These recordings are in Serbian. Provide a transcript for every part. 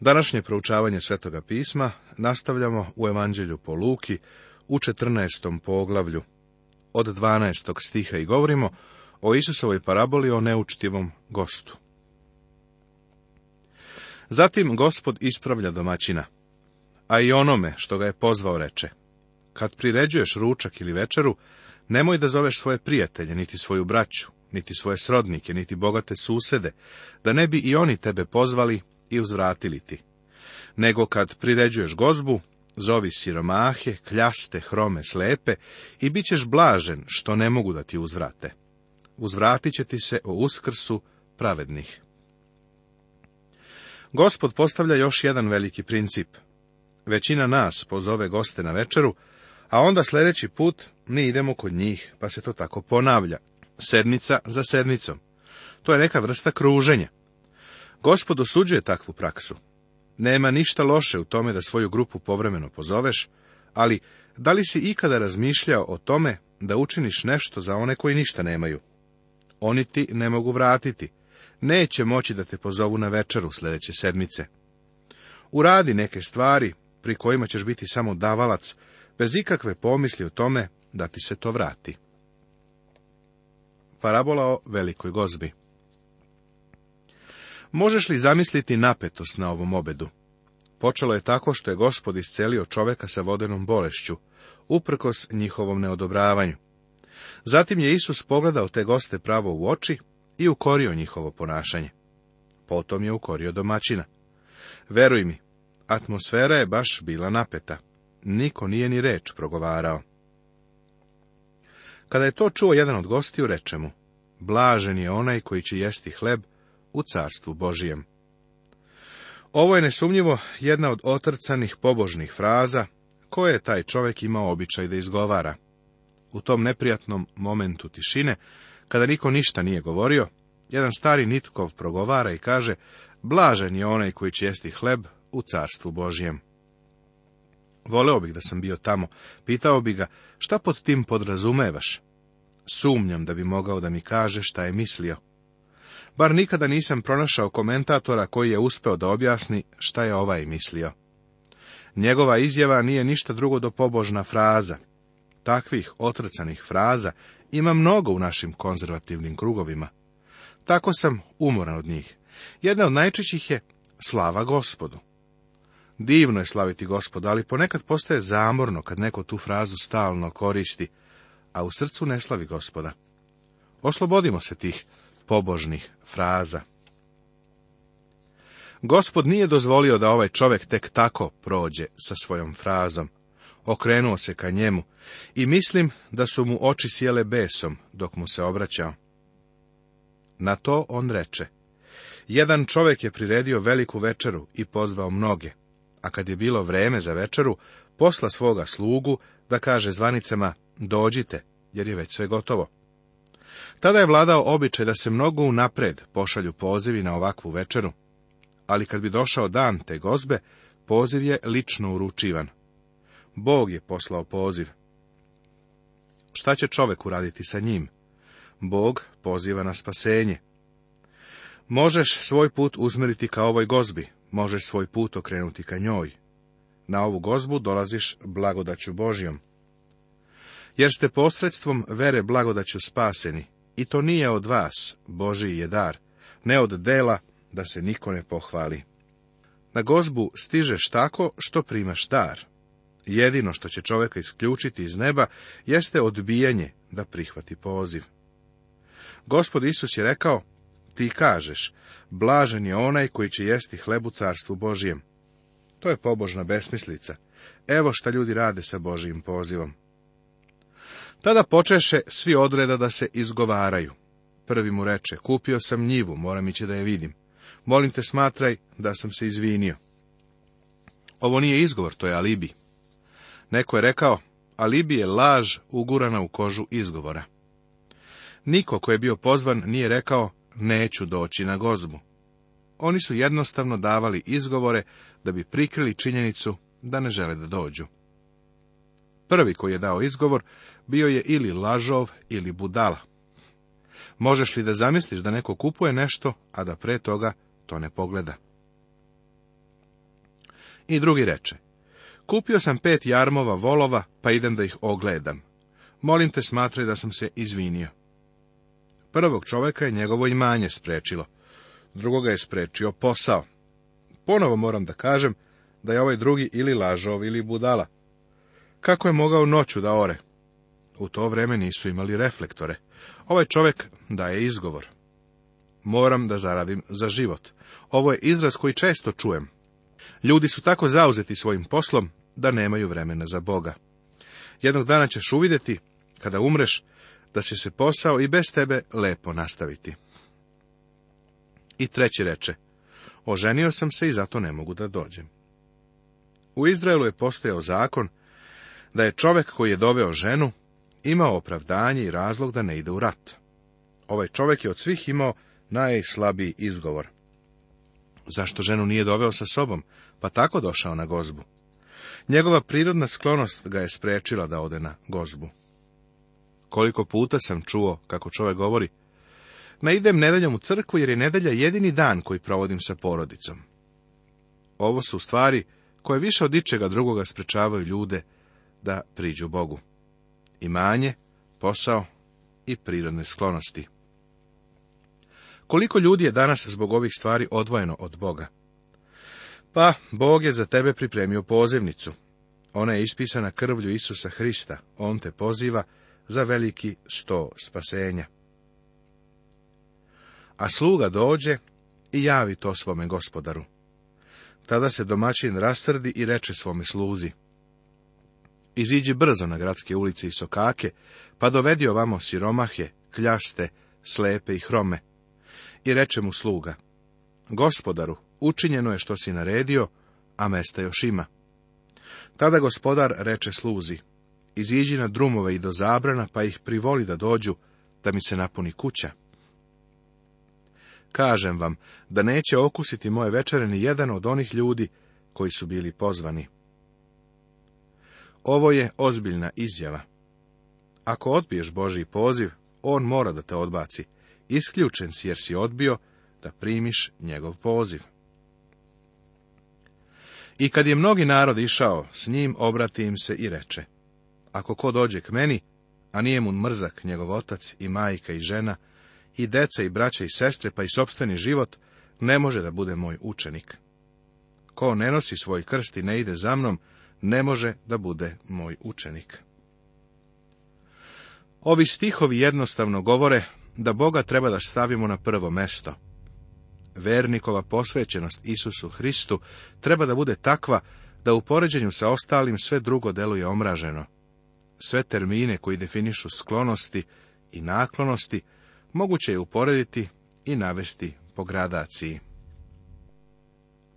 Današnje proučavanje Svetoga pisma nastavljamo u Evanđelju po Luki u 14. poglavlju od 12. stiha i govorimo o Isusovoj paraboli o neučtivom gostu. Zatim gospod ispravlja domaćina, a i onome što ga je pozvao reče, kad priređuješ ručak ili večeru, nemoj da zoveš svoje prijatelje, niti svoju braću, niti svoje srodnike, niti bogate susede, da ne bi i oni tebe pozvali i uzvratili ti. Nego kad priređuješ gozbu, zovi siromahe, kljaste, hrome, slepe i bit ćeš blažen što ne mogu da ti uzvrate. Uzvratit će ti se o uskrsu pravednih. Gospod postavlja još jedan veliki princip. Većina nas pozove goste na večeru, a onda sljedeći put mi idemo kod njih, pa se to tako ponavlja, Sednica za sednicom. To je neka vrsta kruženja. Gospod osuđuje takvu praksu. Nema ništa loše u tome da svoju grupu povremeno pozoveš, ali da li si ikada razmišljao o tome da učiniš nešto za one koji ništa nemaju? Oni ti ne mogu vratiti. Neće moći da te pozovu na večeru sljedeće sedmice. Uradi neke stvari pri kojima ćeš biti samo davalac, bez ikakve pomisli o tome da ti se to vrati. Parabola o velikoj gozbi Možeš li zamisliti napetost na ovom obedu? Počelo je tako što je gospod iscelio čoveka sa vodenom bolešću, uprkos njihovom neodobravanju. Zatim je Isus pogledao te goste pravo u oči i ukorio njihovo ponašanje. Potom je ukorio domaćina. Veruj mi, atmosfera je baš bila napeta. Niko nije ni reč progovarao. Kada je to čuo jedan od gostiju, reče mu, blažen je onaj koji će jesti hleb u carstvu Božijem. Ovo je nesumnjivo jedna od otrcanih pobožnih fraza koje je taj čovjek imao običaj da izgovara. U tom neprijatnom momentu tišine, kada niko ništa nije govorio, jedan stari nitkov progovara i kaže, blažen je onaj koji će jesti hleb u carstvu Božijem. Voleo bih da sam bio tamo, pitao bi ga, šta pod tim podrazumevaš? Sumnjam da bi mogao da mi kaže šta je mislio. Bar nikada nisam pronašao komentatora koji je uspeo da objasni šta je ovaj mislio. Njegova izjava nije ništa drugo do pobožna fraza. Takvih otrcanih fraza ima mnogo u našim konzervativnim krugovima. Tako sam umoran od njih. Jedna od najčešćih je slava gospodu. Divno je slaviti gospoda, ali ponekad postaje zamorno kad neko tu frazu stalno koristi, a u srcu ne slavi gospoda. Oslobodimo se tih pobožnih fraza. Gospod nije dozvolio da ovaj čovjek tek tako prođe sa svojom frazom. Okrenuo se ka njemu i mislim da su mu oči sjele besom dok mu se obraćao. Na to on reče, jedan čovjek je priredio veliku večeru i pozvao mnoge, a kad je bilo vreme za večeru, posla svoga slugu da kaže zvanicama, dođite, jer je već sve gotovo. Tada je vladao običaj da se mnogo unapred pošalju pozivi na ovakvu večeru, ali kad bi došao dan te gozbe, poziv je lično uručivan. Bog je poslao poziv. Šta će čovek uraditi sa njim? Bog poziva na spasenje. Možeš svoj put uzmeriti ka ovoj gozbi, možeš svoj put okrenuti ka njoj. Na ovu gozbu dolaziš blagodaću Božjom. Jer ste posredstvom vere blagodaću spaseni, i to nije od vas, Boži je dar, ne od dela, da se niko ne pohvali. Na gozbu stižeš tako što primaš dar. Jedino što će čovjeka isključiti iz neba jeste odbijanje da prihvati poziv. Gospod Isus je rekao, ti kažeš, blažen je onaj koji će jesti hleb u carstvu Božijem. To je pobožna besmislica. Evo šta ljudi rade sa Božijim pozivom. Tada počeše svi odreda da se izgovaraju. Prvi mu reče, kupio sam njivu, moram ići da je vidim. Molim te smatraj da sam se izvinio. Ovo nije izgovor, to je alibi. Neko je rekao, alibi je laž ugurana u kožu izgovora. Niko ko je bio pozvan nije rekao, neću doći na gozbu. Oni su jednostavno davali izgovore da bi prikrili činjenicu da ne žele da dođu. Prvi koji je dao izgovor bio je ili lažov ili budala. Možeš li da zamisliš da neko kupuje nešto, a da pre toga to ne pogleda? I drugi reče, kupio sam pet jarmova volova, pa idem da ih ogledam. Molim te smatraj da sam se izvinio. Prvog čoveka je njegovo imanje sprečilo, drugoga je sprečio posao. Ponovo moram da kažem da je ovaj drugi ili lažov ili budala. Kako je mogao noću da ore? U to vreme nisu imali reflektore. Ovaj čovjek daje izgovor. Moram da zaradim za život. Ovo je izraz koji često čujem. Ljudi su tako zauzeti svojim poslom da nemaju vremena za Boga. Jednog dana ćeš uvidjeti, kada umreš, da će se posao i bez tebe lepo nastaviti. I treći reče, oženio sam se i zato ne mogu da dođem. U Izraelu je postojao zakon da je čovek koji je doveo ženu imao opravdanje i razlog da ne ide u rat. Ovaj čovek je od svih imao najslabiji izgovor. Zašto ženu nije doveo sa sobom, pa tako došao na gozbu? Njegova prirodna sklonost ga je sprečila da ode na gozbu. Koliko puta sam čuo kako čovek govori, ne idem nedeljom u crkvu jer je nedelja jedini dan koji provodim sa porodicom. Ovo su stvari koje više od ičega drugoga sprečavaju ljude da priđu Bogu. Imanje, posao i prirodne sklonosti. Koliko ljudi je danas zbog ovih stvari odvojeno od Boga? Pa, Bog je za tebe pripremio pozivnicu. Ona je ispisana krvlju Isusa Hrista. On te poziva za veliki sto spasenja. A sluga dođe i javi to svome gospodaru. Tada se domaćin rastrdi i reče svome sluzi. Iziđi brzo na gradske ulice i sokake, pa dovedi ovamo siromahe, kljaste, slepe i hrome. I reče mu sluga, gospodaru, učinjeno je što si naredio, a mesta još ima. Tada gospodar reče sluzi, iziđi na drumove i do zabrana, pa ih privoli da dođu, da mi se napuni kuća. Kažem vam, da neće okusiti moje večere ni jedan od onih ljudi koji su bili pozvani. Ovo je ozbiljna izjava. Ako odbiješ Božji poziv, on mora da te odbaci. Isključen si jer si odbio da primiš njegov poziv. I kad je mnogi narod išao, s njim obrati im se i reče, ako ko dođe k meni, a nije mu mrzak njegov otac i majka i žena, i deca i braća i sestre, pa i sobstveni život, ne može da bude moj učenik. Ko ne nosi svoj krst i ne ide za mnom, ne može da bude moj učenik. Ovi stihovi jednostavno govore da Boga treba da stavimo na prvo mesto. Vernikova posvećenost Isusu Hristu treba da bude takva da u poređenju sa ostalim sve drugo deluje omraženo. Sve termine koji definišu sklonosti i naklonosti moguće je uporediti i navesti po gradaciji.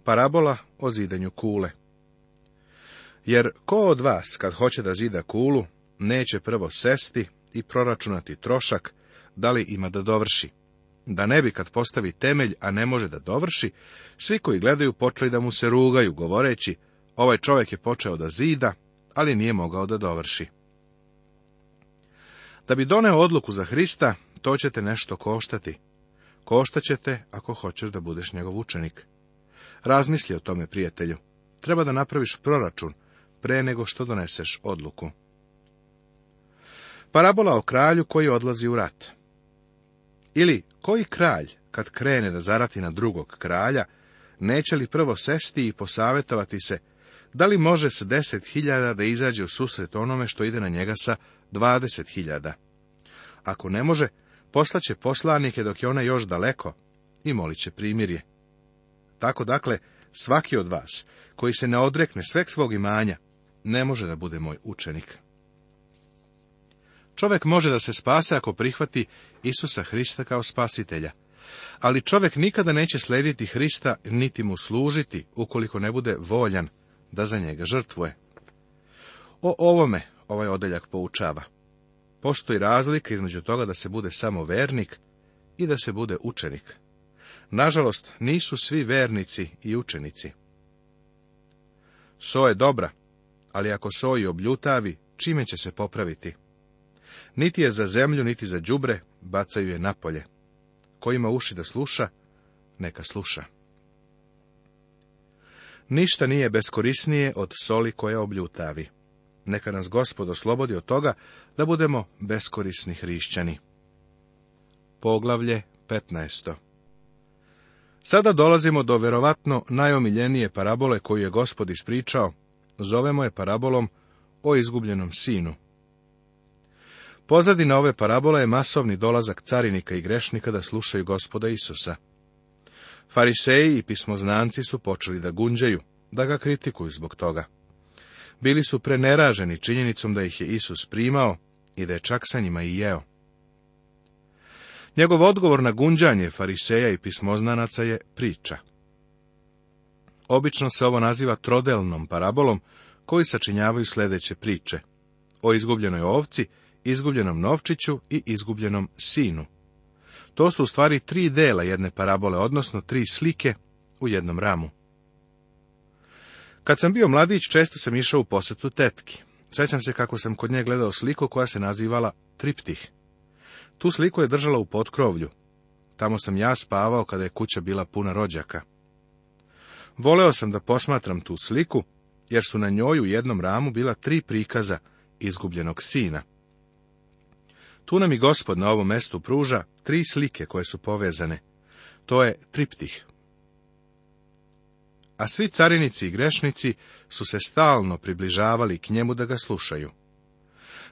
Parabola o zidanju kule jer ko od vas, kad hoće da zida kulu, neće prvo sesti i proračunati trošak, da li ima da dovrši? Da ne bi kad postavi temelj, a ne može da dovrši, svi koji gledaju počeli da mu se rugaju, govoreći, ovaj čovjek je počeo da zida, ali nije mogao da dovrši. Da bi doneo odluku za Hrista, to će te nešto koštati. Koštaće te ako hoćeš da budeš njegov učenik. Razmisli o tome, prijatelju. Treba da napraviš proračun, pre nego što doneseš odluku. Parabola o kralju koji odlazi u rat. Ili koji kralj, kad krene da zarati na drugog kralja, neće li prvo sesti i posavjetovati se, da li može s deset hiljada da izađe u susret onome što ide na njega sa dvadeset hiljada. Ako ne može, poslaće poslanike dok je ona još daleko i molit će primirje. Tako dakle, svaki od vas, koji se ne odrekne sveg svog imanja, ne može da bude moj učenik. Čovek može da se spase ako prihvati Isusa Hrista kao spasitelja, ali čovek nikada neće slediti Hrista niti mu služiti ukoliko ne bude voljan da za njega žrtvuje. O ovome ovaj odeljak poučava. Postoji razlika između toga da se bude samo vernik i da se bude učenik. Nažalost, nisu svi vernici i učenici. So je dobra, ali ako soji obljutavi, čime će se popraviti? Niti je za zemlju, niti za đubre, bacaju je napolje. Ko ima uši da sluša, neka sluša. Ništa nije beskorisnije od soli koja obljutavi. Neka nas gospod oslobodi od toga da budemo beskorisni hrišćani. Poglavlje 15. Sada dolazimo do verovatno najomiljenije parabole koju je gospod ispričao, Zovemo je parabolom o izgubljenom sinu. Pozadina ove parabola je masovni dolazak carinika i grešnika da slušaju gospoda Isusa. Fariseji i pismoznanci su počeli da gunđaju, da ga kritikuju zbog toga. Bili su preneraženi činjenicom da ih je Isus primao i da je čak sa njima i jeo. Njegov odgovor na gunđanje fariseja i pismoznanaca je priča. Obično se ovo naziva trodelnom parabolom, koji sačinjavaju sljedeće priče. O izgubljenoj ovci, izgubljenom novčiću i izgubljenom sinu. To su u stvari tri dela jedne parabole, odnosno tri slike u jednom ramu. Kad sam bio mladić, često sam išao u posetu tetki. Sjećam se kako sam kod nje gledao sliku koja se nazivala triptih. Tu sliku je držala u potkrovlju. Tamo sam ja spavao kada je kuća bila puna rođaka. Voleo sam da posmatram tu sliku, jer su na njoj u jednom ramu bila tri prikaza izgubljenog sina. Tu nam i gospod na ovom mestu pruža tri slike koje su povezane. To je triptih. A svi carinici i grešnici su se stalno približavali k njemu da ga slušaju.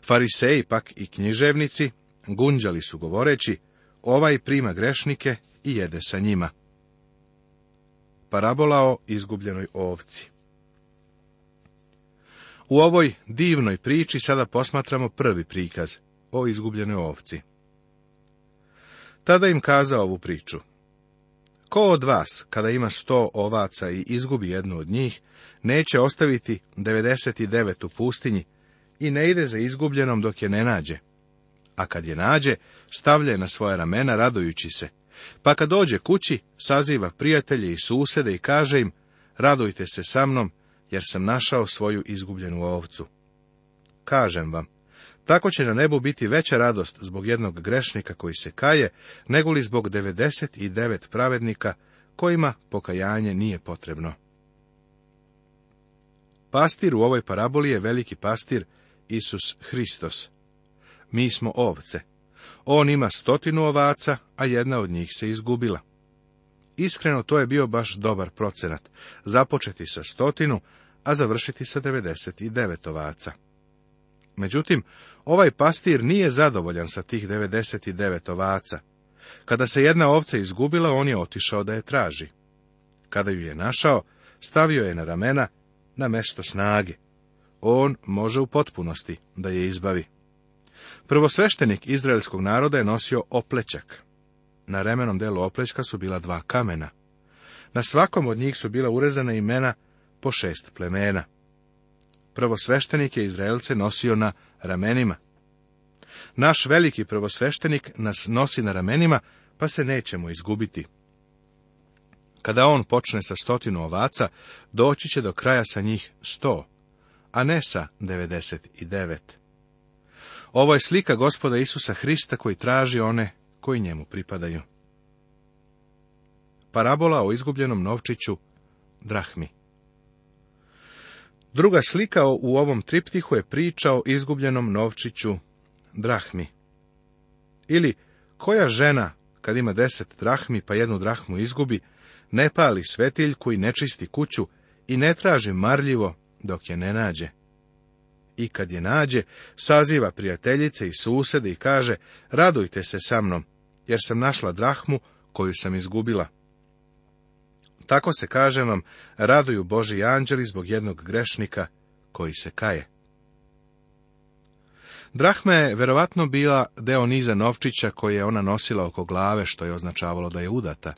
Fariseji pak i književnici gunđali su govoreći, ovaj prima grešnike i jede sa njima. Parabola o izgubljenoj ovci. U ovoj divnoj priči sada posmatramo prvi prikaz o izgubljenoj ovci. Tada im kazao ovu priču. Ko od vas, kada ima sto ovaca i izgubi jednu od njih, neće ostaviti 99 u pustinji i ne ide za izgubljenom dok je ne nađe? A kad je nađe, stavlja je na svoje ramena radujući se. Pa kad dođe kući, saziva prijatelje i susede i kaže im, radujte se sa mnom, jer sam našao svoju izgubljenu ovcu. Kažem vam, tako će na nebu biti veća radost zbog jednog grešnika koji se kaje, nego li zbog 99 pravednika kojima pokajanje nije potrebno. Pastir u ovoj paraboli je veliki pastir Isus Hristos. Mi smo ovce. On ima stotinu ovaca, a jedna od njih se izgubila. Iskreno, to je bio baš dobar procenat, započeti sa stotinu, a završiti sa 99 ovaca. Međutim, ovaj pastir nije zadovoljan sa tih 99 ovaca. Kada se jedna ovca izgubila, on je otišao da je traži. Kada ju je našao, stavio je na ramena na mesto snage. On može u potpunosti da je izbavi. Prvosveštenik izraelskog naroda je nosio oplećak Na remenom delu oplećka su bila dva kamena. Na svakom od njih su bila urezana imena po šest plemena. Prvosveštenik je Izraelce nosio na ramenima. Naš veliki prvosveštenik nas nosi na ramenima, pa se nećemo izgubiti. Kada on počne sa stotinu ovaca, doći će do kraja sa njih sto, a ne sa devedeset devet. Ovo je slika gospoda Isusa Hrista koji traži one koji njemu pripadaju. Parabola o izgubljenom novčiću Drahmi Druga slika u ovom triptihu je priča o izgubljenom novčiću Drahmi. Ili, koja žena, kad ima deset drahmi pa jednu drahmu izgubi, ne pali svetiljku i ne čisti kuću i ne traži marljivo dok je ne nađe i kad je nađe, saziva prijateljice i susede i kaže, radujte se sa mnom, jer sam našla drahmu koju sam izgubila. Tako se, kaže vam, raduju Boži anđeli zbog jednog grešnika koji se kaje. Drahma je verovatno bila deo niza novčića koje je ona nosila oko glave, što je označavalo da je udata.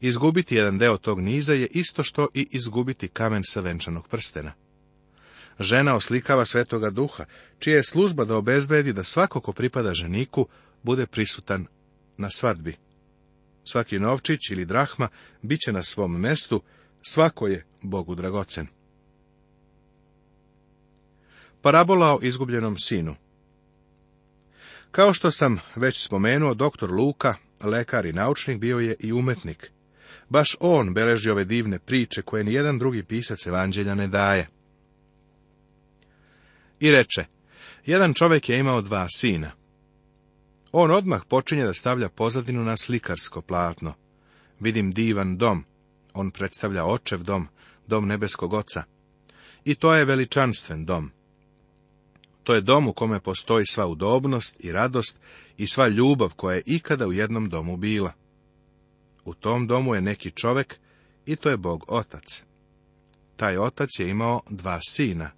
Izgubiti jedan deo tog niza je isto što i izgubiti kamen sa venčanog prstena. Žena oslikava svetoga duha, čija je služba da obezbedi da svako ko pripada ženiku bude prisutan na svadbi. Svaki novčić ili drahma bit će na svom mestu, svako je Bogu dragocen. Parabola o izgubljenom sinu Kao što sam već spomenuo, doktor Luka, lekar i naučnik, bio je i umetnik. Baš on beleži ove divne priče koje nijedan drugi pisac evanđelja ne daje. I reče, jedan čovjek je imao dva sina. On odmah počinje da stavlja pozadinu na slikarsko platno. Vidim divan dom, on predstavlja očev dom, dom nebeskog oca. I to je veličanstven dom. To je dom u kome postoji sva udobnost i radost i sva ljubav koja je ikada u jednom domu bila. U tom domu je neki čovjek i to je Bog otac. Taj otac je imao dva sina.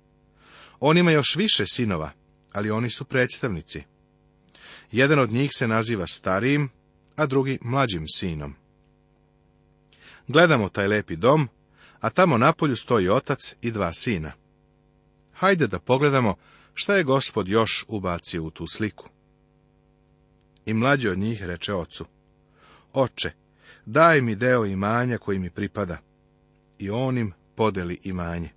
On ima još više sinova, ali oni su predstavnici. Jedan od njih se naziva starijim, a drugi mlađim sinom. Gledamo taj lepi dom, a tamo napolju stoji otac i dva sina. Hajde da pogledamo šta je gospod još ubacio u tu sliku. I mlađi od njih reče ocu, Oče, daj mi deo imanja koji mi pripada. I onim podeli imanje.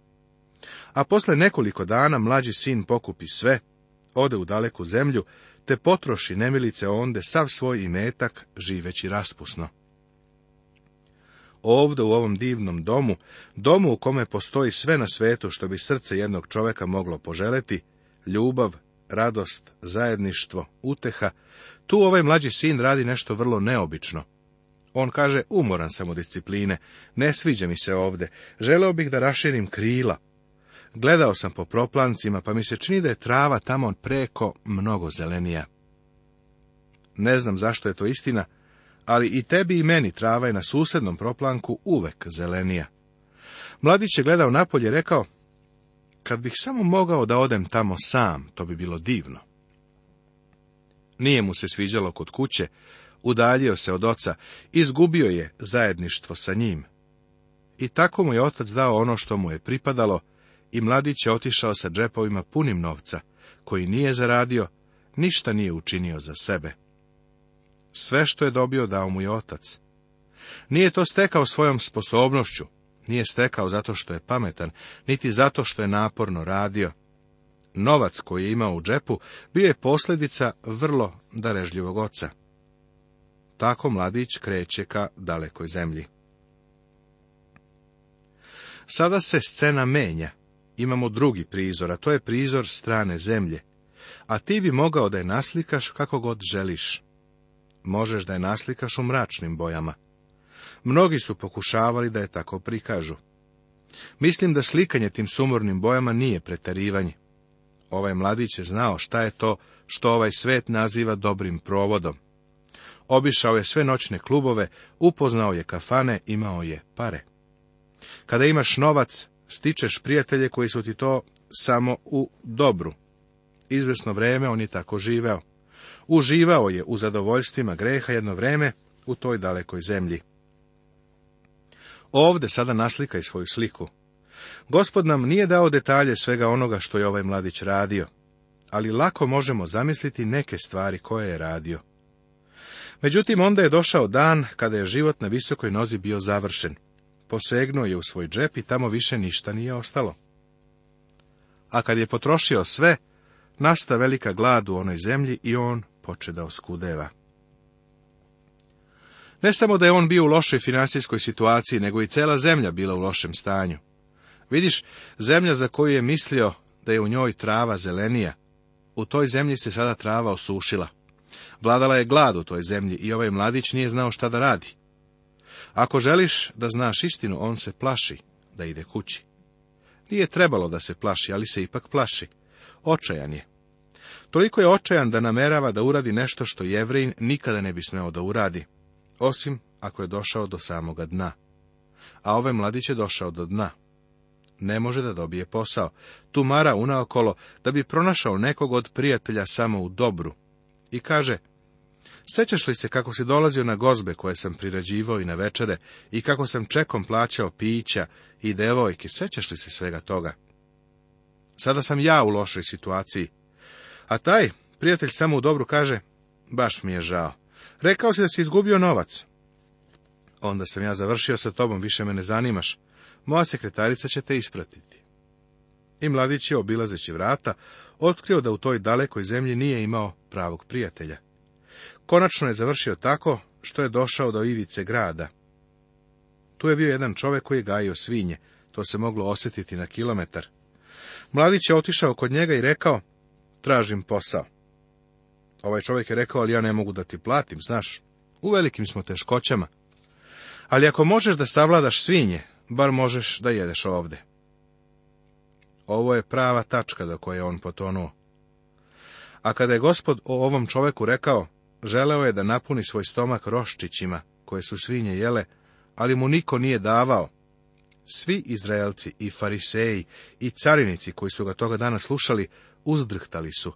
A posle nekoliko dana mlađi sin pokupi sve, ode u daleku zemlju, te potroši nemilice onde sav svoj imetak živeći raspusno. Ovdje u ovom divnom domu, domu u kome postoji sve na svetu što bi srce jednog čoveka moglo poželeti, ljubav, radost, zajedništvo, uteha, tu ovaj mlađi sin radi nešto vrlo neobično. On kaže, umoran sam u discipline, ne sviđa mi se ovde, želeo bih da raširim krila, Gledao sam po proplancima, pa mi se čini da je trava tamo preko mnogo zelenija. Ne znam zašto je to istina, ali i tebi i meni trava je na susednom proplanku uvek zelenija. Mladić je gledao napolje i rekao, kad bih samo mogao da odem tamo sam, to bi bilo divno. Nije mu se sviđalo kod kuće, udaljio se od oca, izgubio je zajedništvo sa njim. I tako mu je otac dao ono što mu je pripadalo, i mladić je otišao sa džepovima punim novca, koji nije zaradio, ništa nije učinio za sebe. Sve što je dobio dao mu je otac. Nije to stekao svojom sposobnošću, nije stekao zato što je pametan, niti zato što je naporno radio. Novac koji je imao u džepu bio je posljedica vrlo darežljivog oca. Tako mladić kreće ka dalekoj zemlji. Sada se scena menja imamo drugi prizor, a to je prizor strane zemlje. A ti bi mogao da je naslikaš kako god želiš. Možeš da je naslikaš u mračnim bojama. Mnogi su pokušavali da je tako prikažu. Mislim da slikanje tim sumornim bojama nije pretarivanje. Ovaj mladić je znao šta je to što ovaj svet naziva dobrim provodom. Obišao je sve noćne klubove, upoznao je kafane, imao je pare. Kada imaš novac, stičeš prijatelje koji su ti to samo u dobru. Izvesno vreme on je tako živeo. Uživao je u zadovoljstvima greha jedno vreme u toj dalekoj zemlji. Ovde sada naslika i svoju sliku. Gospod nam nije dao detalje svega onoga što je ovaj mladić radio, ali lako možemo zamisliti neke stvari koje je radio. Međutim, onda je došao dan kada je život na visokoj nozi bio završen posegnuo je u svoj džep i tamo više ništa nije ostalo. A kad je potrošio sve, nasta velika glad u onoj zemlji i on poče da oskudeva. Ne samo da je on bio u lošoj financijskoj situaciji, nego i cela zemlja bila u lošem stanju. Vidiš, zemlja za koju je mislio da je u njoj trava zelenija, u toj zemlji se sada trava osušila. Vladala je glad u toj zemlji i ovaj mladić nije znao šta da radi. Ako želiš da znaš istinu, on se plaši da ide kući. Nije trebalo da se plaši, ali se ipak plaši. Očajan je. Toliko je očajan da namerava da uradi nešto što jevrin nikada ne bi smeo da uradi, osim ako je došao do samoga dna. A ove ovaj mladić je došao do dna. Ne može da dobije posao. Tu mara unaokolo da bi pronašao nekog od prijatelja samo u dobru. I kaže, Sećaš li se kako si dolazio na gozbe koje sam prirađivao i na večere i kako sam čekom plaćao pića i devojke? Sećaš li se svega toga? Sada sam ja u lošoj situaciji. A taj, prijatelj samo u dobru kaže, baš mi je žao. Rekao si da si izgubio novac. Onda sam ja završio sa tobom, više me ne zanimaš. Moja sekretarica će te ispratiti. I mladić je, obilazeći vrata, otkrio da u toj dalekoj zemlji nije imao pravog prijatelja. Konačno je završio tako što je došao do ivice grada. Tu je bio jedan čovek koji je gajio svinje, to se moglo osjetiti na kilometar. Mladić je otišao kod njega i rekao, tražim posao. Ovaj čovjek je rekao, ali ja ne mogu da ti platim, znaš, u velikim smo teškoćama. Ali ako možeš da savladaš svinje, bar možeš da jedeš ovde. Ovo je prava tačka do koje je on potonuo. A kada je gospod o ovom čoveku rekao, Želeo je da napuni svoj stomak roščićima, koje su svinje jele, ali mu niko nije davao. Svi Izraelci i fariseji i carinici koji su ga toga dana slušali, uzdrhtali su,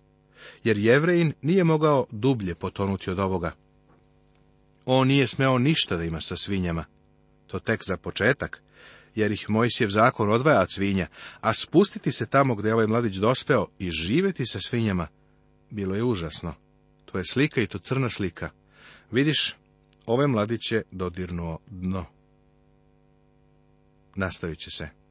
jer jevrein nije mogao dublje potonuti od ovoga. On nije smeo ništa da ima sa svinjama. To tek za početak, jer ih Mojsijev zakon odvaja od svinja, a spustiti se tamo gdje je ovaj mladić dospeo i živjeti sa svinjama, bilo je užasno je dakle, slika i to crna slika. Vidiš, ove ovaj mladiće dodirnuo dno. Nastavit će se.